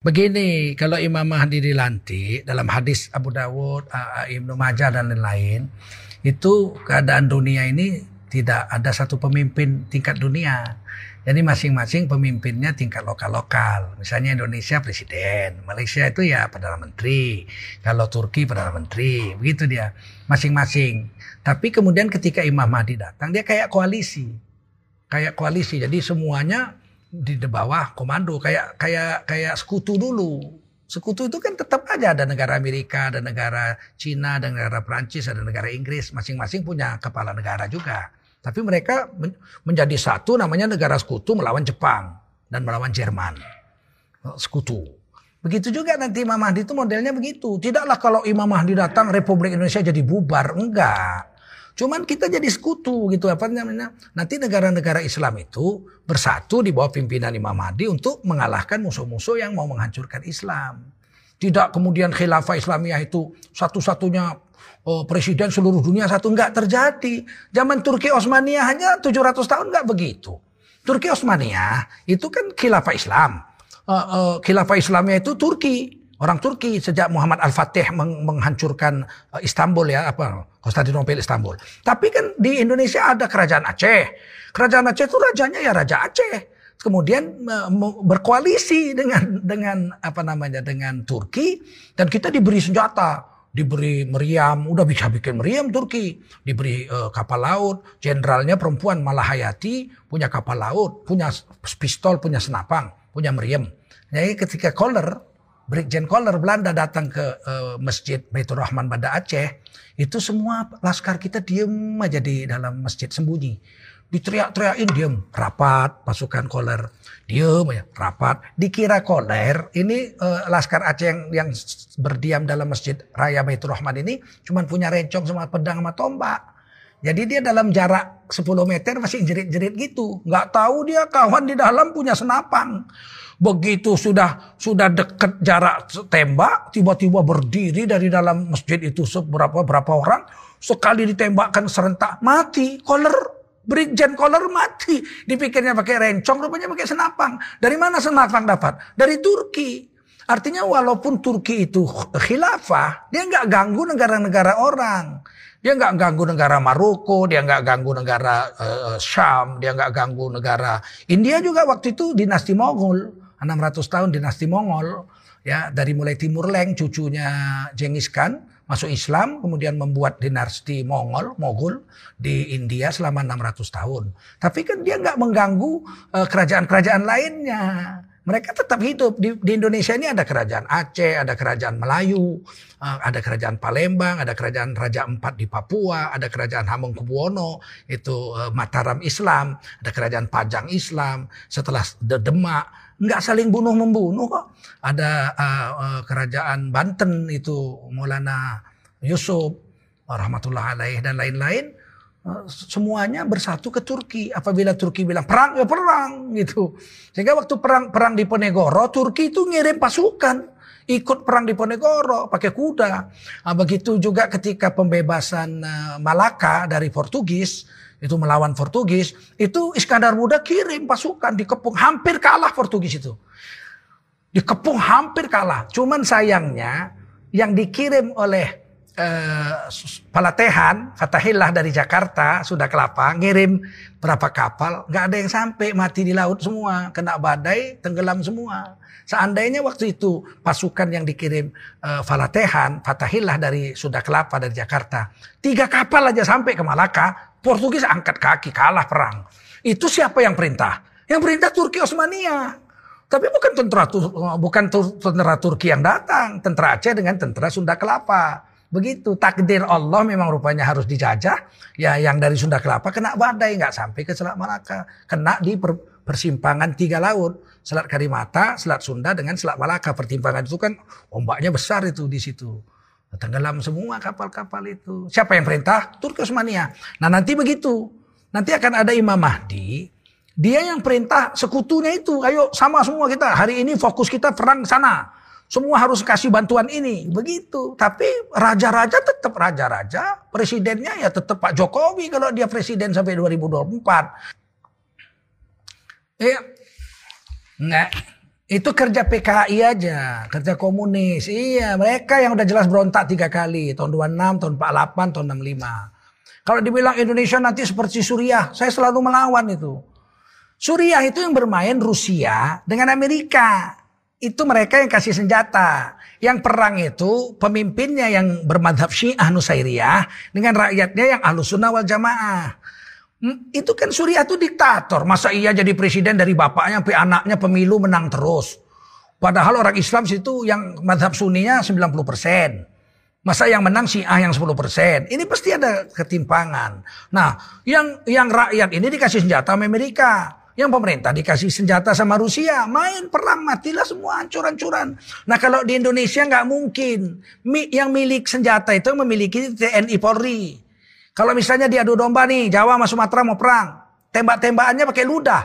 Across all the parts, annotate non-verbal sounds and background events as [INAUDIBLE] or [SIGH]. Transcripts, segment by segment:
Begini, kalau Imam Mahdi dilantik dalam hadis Abu Dawud, Ibnu Majah dan lain-lain, itu keadaan dunia ini tidak ada satu pemimpin tingkat dunia. Jadi masing-masing pemimpinnya tingkat lokal-lokal. Misalnya Indonesia presiden, Malaysia itu ya perdana menteri, kalau Turki perdana menteri, begitu dia masing-masing. Tapi kemudian ketika Imam Mahdi datang, dia kayak koalisi, kayak koalisi. Jadi semuanya di bawah komando kayak kayak kayak sekutu dulu. Sekutu itu kan tetap aja ada negara Amerika, ada negara Cina, ada negara Prancis, ada negara Inggris, masing-masing punya kepala negara juga. Tapi mereka menjadi satu namanya negara sekutu melawan Jepang dan melawan Jerman. Sekutu. Begitu juga nanti Imam Mahdi itu modelnya begitu. Tidaklah kalau Imam Mahdi datang Republik Indonesia jadi bubar, enggak. Cuman kita jadi sekutu gitu apa namanya. Nanti negara-negara Islam itu bersatu di bawah pimpinan Imam Mahdi untuk mengalahkan musuh-musuh yang mau menghancurkan Islam. Tidak kemudian khilafah Islamiyah itu satu-satunya oh, presiden seluruh dunia satu enggak terjadi. Zaman Turki Osmania hanya 700 tahun enggak begitu. Turki Osmania itu kan khilafah Islam. Uh, uh, khilafah Islamiyah itu Turki orang Turki sejak Muhammad Al-Fatih meng menghancurkan uh, Istanbul ya apa Konstantinopel Istanbul. Tapi kan di Indonesia ada kerajaan Aceh. Kerajaan Aceh itu rajanya ya Raja Aceh. Kemudian uh, berkoalisi dengan dengan apa namanya dengan Turki dan kita diberi senjata, diberi meriam, udah bisa bikin meriam Turki, diberi uh, kapal laut, jenderalnya perempuan Malahayati punya kapal laut, punya pistol, punya senapang, punya meriam. Jadi ketika Kohler Brigjen Koller Belanda datang ke uh, masjid Baitur Rahman Banda Aceh, itu semua laskar kita diem aja di dalam masjid sembunyi. Diteriak-teriakin diem, rapat pasukan Koller, diem aja, rapat. Dikira Koller, ini uh, laskar Aceh yang, yang berdiam dalam masjid Raya Baitur Rahman ini cuma punya rencong sama pedang sama tombak. Jadi dia dalam jarak 10 meter masih jerit-jerit gitu. Nggak tahu dia kawan di dalam punya senapang. Begitu sudah sudah dekat jarak tembak, tiba-tiba berdiri dari dalam masjid itu seberapa berapa orang, sekali ditembakkan serentak mati, koler Brigjen Koller mati. Dipikirnya pakai rencong, rupanya pakai senapang. Dari mana senapang dapat? Dari Turki. Artinya walaupun Turki itu khilafah, dia nggak ganggu negara-negara orang. Dia nggak ganggu negara Maroko, dia nggak ganggu negara uh, Syam, dia nggak ganggu negara India juga waktu itu dinasti Mongol. 600 tahun dinasti Mongol ya dari mulai Timur Leng cucunya Genghis Khan masuk Islam kemudian membuat dinasti Mongol Mogul di India selama 600 tahun. Tapi kan dia nggak mengganggu eh, kerajaan-kerajaan uh, lainnya. Mereka tetap hidup. Di, di Indonesia ini ada kerajaan Aceh, ada kerajaan Melayu, uh, ada kerajaan Palembang, ada kerajaan Raja Empat di Papua, ada kerajaan Hamengkubuwono itu uh, Mataram Islam, ada kerajaan Pajang Islam, setelah Demak. Nggak saling bunuh membunuh kok. Ada uh, kerajaan Banten itu Maulana Yusuf rahmatullah alaih dan lain-lain semuanya bersatu ke Turki. Apabila Turki bilang perang ya perang gitu. Sehingga waktu perang perang di Ponegoro Turki itu ngirim pasukan ikut perang di Ponegoro pakai kuda. Nah, begitu juga ketika pembebasan uh, Malaka dari Portugis itu melawan Portugis, itu Iskandar Muda kirim pasukan dikepung hampir kalah Portugis itu. Dikepung hampir kalah. Cuman sayangnya yang dikirim oleh Palatehan, Fatahillah dari Jakarta, sudah kelapa, ngirim berapa kapal, nggak ada yang sampai, mati di laut semua, kena badai, tenggelam semua. Seandainya waktu itu pasukan yang dikirim uh, Falatehan, Fatahillah dari sudah kelapa dari Jakarta, tiga kapal aja sampai ke Malaka, Portugis angkat kaki kalah perang. Itu siapa yang perintah? Yang perintah Turki Osmania. Tapi bukan tentara bukan tentara Turki yang datang, tentara Aceh dengan tentara Sunda Kelapa. Begitu takdir Allah memang rupanya harus dijajah. Ya yang dari Sunda Kelapa kena badai nggak sampai ke Selat Malaka, kena di per, persimpangan tiga laut, Selat Karimata, Selat Sunda dengan Selat Malaka. Pertimbangan itu kan ombaknya besar itu di situ. Tenggelam semua kapal-kapal itu. Siapa yang perintah? Turki Osmania. Nah nanti begitu. Nanti akan ada Imam Mahdi. Dia yang perintah sekutunya itu. Ayo sama semua kita. Hari ini fokus kita perang sana. Semua harus kasih bantuan ini. Begitu. Tapi raja-raja tetap raja-raja. Presidennya ya tetap Pak Jokowi kalau dia presiden sampai 2024. Eh, enggak. Itu kerja PKI aja, kerja komunis. Iya, mereka yang udah jelas berontak tiga kali. Tahun 26, tahun 48, tahun 65. Kalau dibilang Indonesia nanti seperti Suriah, saya selalu melawan itu. Suriah itu yang bermain Rusia dengan Amerika. Itu mereka yang kasih senjata. Yang perang itu pemimpinnya yang bermadhab syiah Nusairiyah dengan rakyatnya yang ahlus sunnah wal jamaah. Hmm, itu kan Suriah itu diktator. Masa iya jadi presiden dari bapaknya sampai anaknya pemilu menang terus. Padahal orang Islam situ yang madhab sunninya 90%. Masa yang menang Syiah yang 10%. Ini pasti ada ketimpangan. Nah, yang yang rakyat ini dikasih senjata sama Amerika. Yang pemerintah dikasih senjata sama Rusia. Main perang matilah semua hancur-hancuran. Nah kalau di Indonesia nggak mungkin. Yang milik senjata itu memiliki TNI Polri. Kalau misalnya diadu domba nih, Jawa sama Sumatera mau perang. Tembak-tembakannya pakai ludah.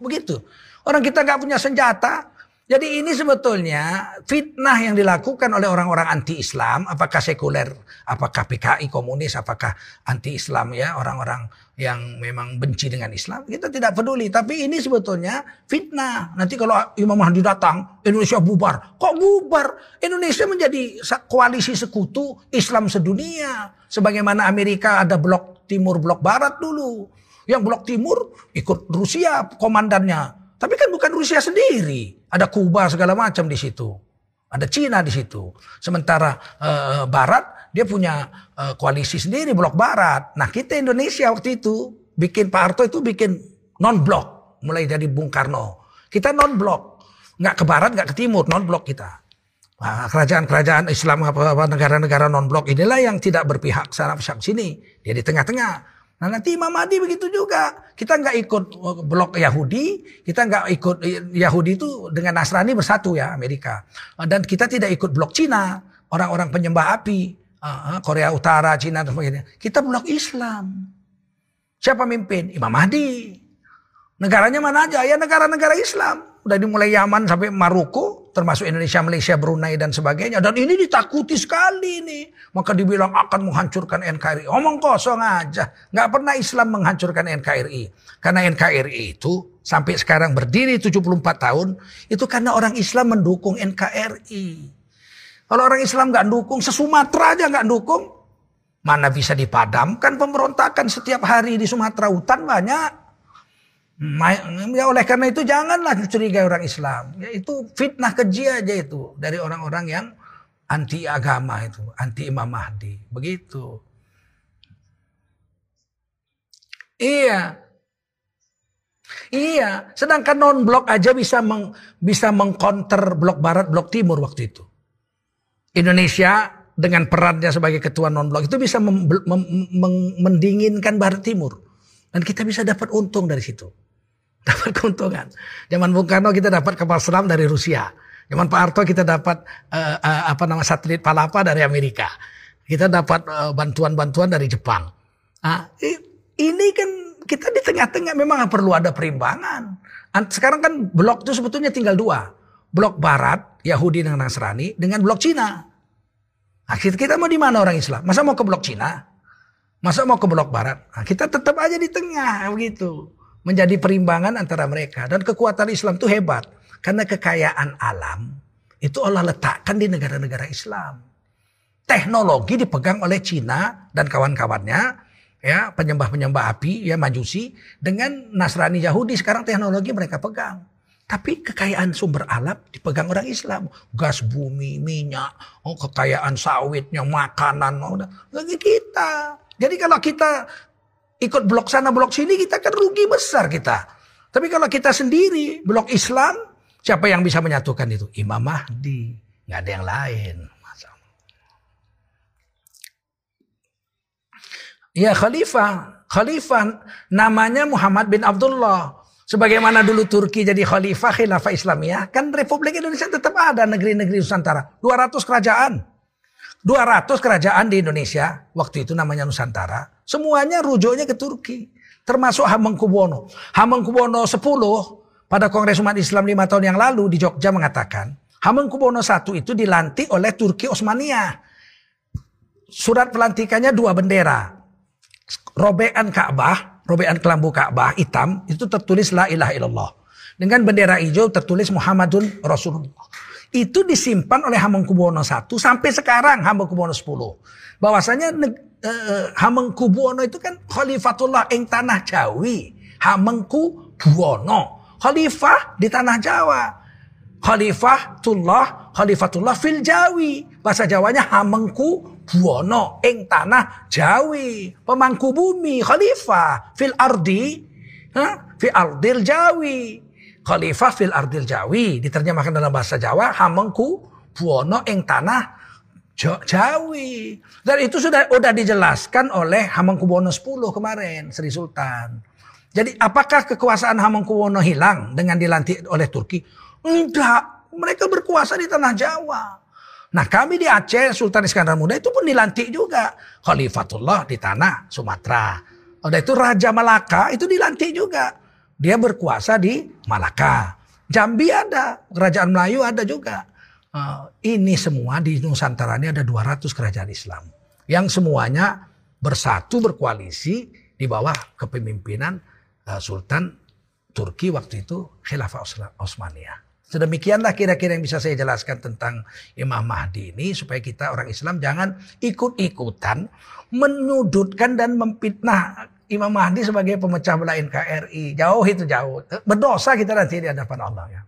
Begitu. Orang kita nggak punya senjata. Jadi ini sebetulnya fitnah yang dilakukan oleh orang-orang anti-Islam, apakah sekuler, apakah PKI komunis, apakah anti-Islam ya, orang-orang yang memang benci dengan Islam, kita tidak peduli. Tapi ini sebetulnya fitnah. Nanti kalau Imam Mahdi datang, Indonesia bubar. Kok bubar? Indonesia menjadi koalisi sekutu Islam sedunia. Sebagaimana Amerika ada blok timur, blok barat dulu. Yang blok timur ikut Rusia komandannya. Tapi kan bukan Rusia sendiri. Ada Kuba segala macam di situ. Ada Cina di situ. Sementara uh, Barat dia punya uh, koalisi sendiri blok Barat. Nah kita Indonesia waktu itu bikin Pak Harto itu bikin non blok mulai dari Bung Karno. Kita non blok, nggak ke Barat nggak ke Timur non blok kita. Kerajaan-kerajaan Islam apa negara-negara non blok inilah yang tidak berpihak sana pihak sini. Dia di tengah-tengah. Nah nanti Imam Mahdi begitu juga. Kita nggak ikut blok Yahudi, kita nggak ikut Yahudi itu dengan Nasrani bersatu ya Amerika. Dan kita tidak ikut blok Cina, orang-orang penyembah api, ah, ah, Korea Utara, Cina dan sebagainya. Kita blok Islam. Siapa mimpin? Imam Mahdi. Negaranya mana aja? Ya negara-negara Islam. Udah dimulai Yaman sampai Maroko, termasuk Indonesia, Malaysia, Brunei dan sebagainya. Dan ini ditakuti sekali nih. Maka dibilang akan menghancurkan NKRI. Omong kosong aja. Nggak pernah Islam menghancurkan NKRI. Karena NKRI itu sampai sekarang berdiri 74 tahun. Itu karena orang Islam mendukung NKRI. Kalau orang Islam nggak dukung, sesumatera aja nggak dukung. Mana bisa dipadamkan pemberontakan setiap hari di Sumatera hutan banyak. Ya oleh karena itu janganlah dicurigai orang Islam. Ya, itu fitnah keji aja itu dari orang-orang yang anti agama itu, anti Imam Mahdi. Begitu. Iya. Iya, sedangkan non blok aja bisa meng, bisa mengcounter blok barat, blok timur waktu itu. Indonesia dengan perannya sebagai ketua non blok itu bisa mem, mem, mem, mendinginkan barat timur. Dan kita bisa dapat untung dari situ. [LAUGHS] dapat keuntungan. Zaman Bung Karno kita dapat kapal selam dari Rusia. Zaman Pak Harto kita dapat uh, uh, apa nama satelit Palapa dari Amerika. Kita dapat bantuan bantuan-bantuan dari Jepang. Nah, ini kan kita di tengah-tengah memang perlu ada perimbangan. Sekarang kan blok itu sebetulnya tinggal dua. Blok Barat, Yahudi dan Nasrani, dengan blok Cina. Nah, kita mau di mana orang Islam? Masa mau ke blok Cina? Masa mau ke blok Barat? Nah, kita tetap aja di tengah begitu menjadi perimbangan antara mereka. Dan kekuatan Islam itu hebat. Karena kekayaan alam itu Allah letakkan di negara-negara Islam. Teknologi dipegang oleh Cina dan kawan-kawannya. ya Penyembah-penyembah api, ya majusi. Dengan Nasrani Yahudi sekarang teknologi mereka pegang. Tapi kekayaan sumber alam dipegang orang Islam. Gas bumi, minyak, oh, kekayaan sawitnya, makanan. Oh, bagi kita. Jadi kalau kita ikut blok sana blok sini kita kan rugi besar kita. Tapi kalau kita sendiri blok Islam siapa yang bisa menyatukan itu? Imam Mahdi, nggak ada yang lain. Ya khalifah, khalifah namanya Muhammad bin Abdullah. Sebagaimana dulu Turki jadi khalifah khilafah Islamiyah, kan Republik Indonesia tetap ada negeri-negeri Nusantara. 200 kerajaan. 200 kerajaan di Indonesia, waktu itu namanya Nusantara. Semuanya rujuknya ke Turki. Termasuk Hamengkubuwono. Hamengkubuwono 10 pada Kongres Umat Islam lima tahun yang lalu di Jogja mengatakan. Hamengkubuwono I itu dilantik oleh Turki Osmania. Surat pelantikannya dua bendera. Robean Ka'bah, robean kelambu Ka'bah hitam, itu tertulis la ilaha illallah. dengan bendera hijau tertulis Muhammadun Rasulullah. Itu disimpan oleh Hamengkubuwono I sampai sekarang Hamengkubuwono X. Bahwasanya uh, Hamengkubuwono itu kan Khalifatullah ing tanah Jawi. Hamengkubuwono. Khalifah di tanah Jawa. Khalifatullah, Khalifatullah fil Jawi. Bahasa Jawanya Hamengku Buwono ing tanah Jawi. Pemangku bumi, khalifah fil ardi, ha? fi ardil Jawi. Khalifah fil ardil Jawi. Diterjemahkan dalam bahasa Jawa, Hamengku Buwono ing tanah Jawi. Dan itu sudah sudah dijelaskan oleh Hamengkubuwono X kemarin, Sri Sultan. Jadi apakah kekuasaan Hamengkubuwono hilang dengan dilantik oleh Turki? Enggak, mereka berkuasa di tanah Jawa. Nah kami di Aceh, Sultan Iskandar Muda itu pun dilantik juga. Khalifatullah di tanah Sumatera. Udah itu Raja Malaka itu dilantik juga. Dia berkuasa di Malaka. Jambi ada, Kerajaan Melayu ada juga. Uh, ini semua di Nusantara ini ada 200 kerajaan Islam. Yang semuanya bersatu berkoalisi di bawah kepemimpinan uh, Sultan Turki waktu itu Khilafah Osmaniyah. Sedemikianlah kira-kira yang bisa saya jelaskan tentang Imam Mahdi ini supaya kita orang Islam jangan ikut-ikutan menyudutkan dan memfitnah Imam Mahdi sebagai pemecah belah NKRI. Jauh itu jauh. Berdosa kita nanti di hadapan Allah ya.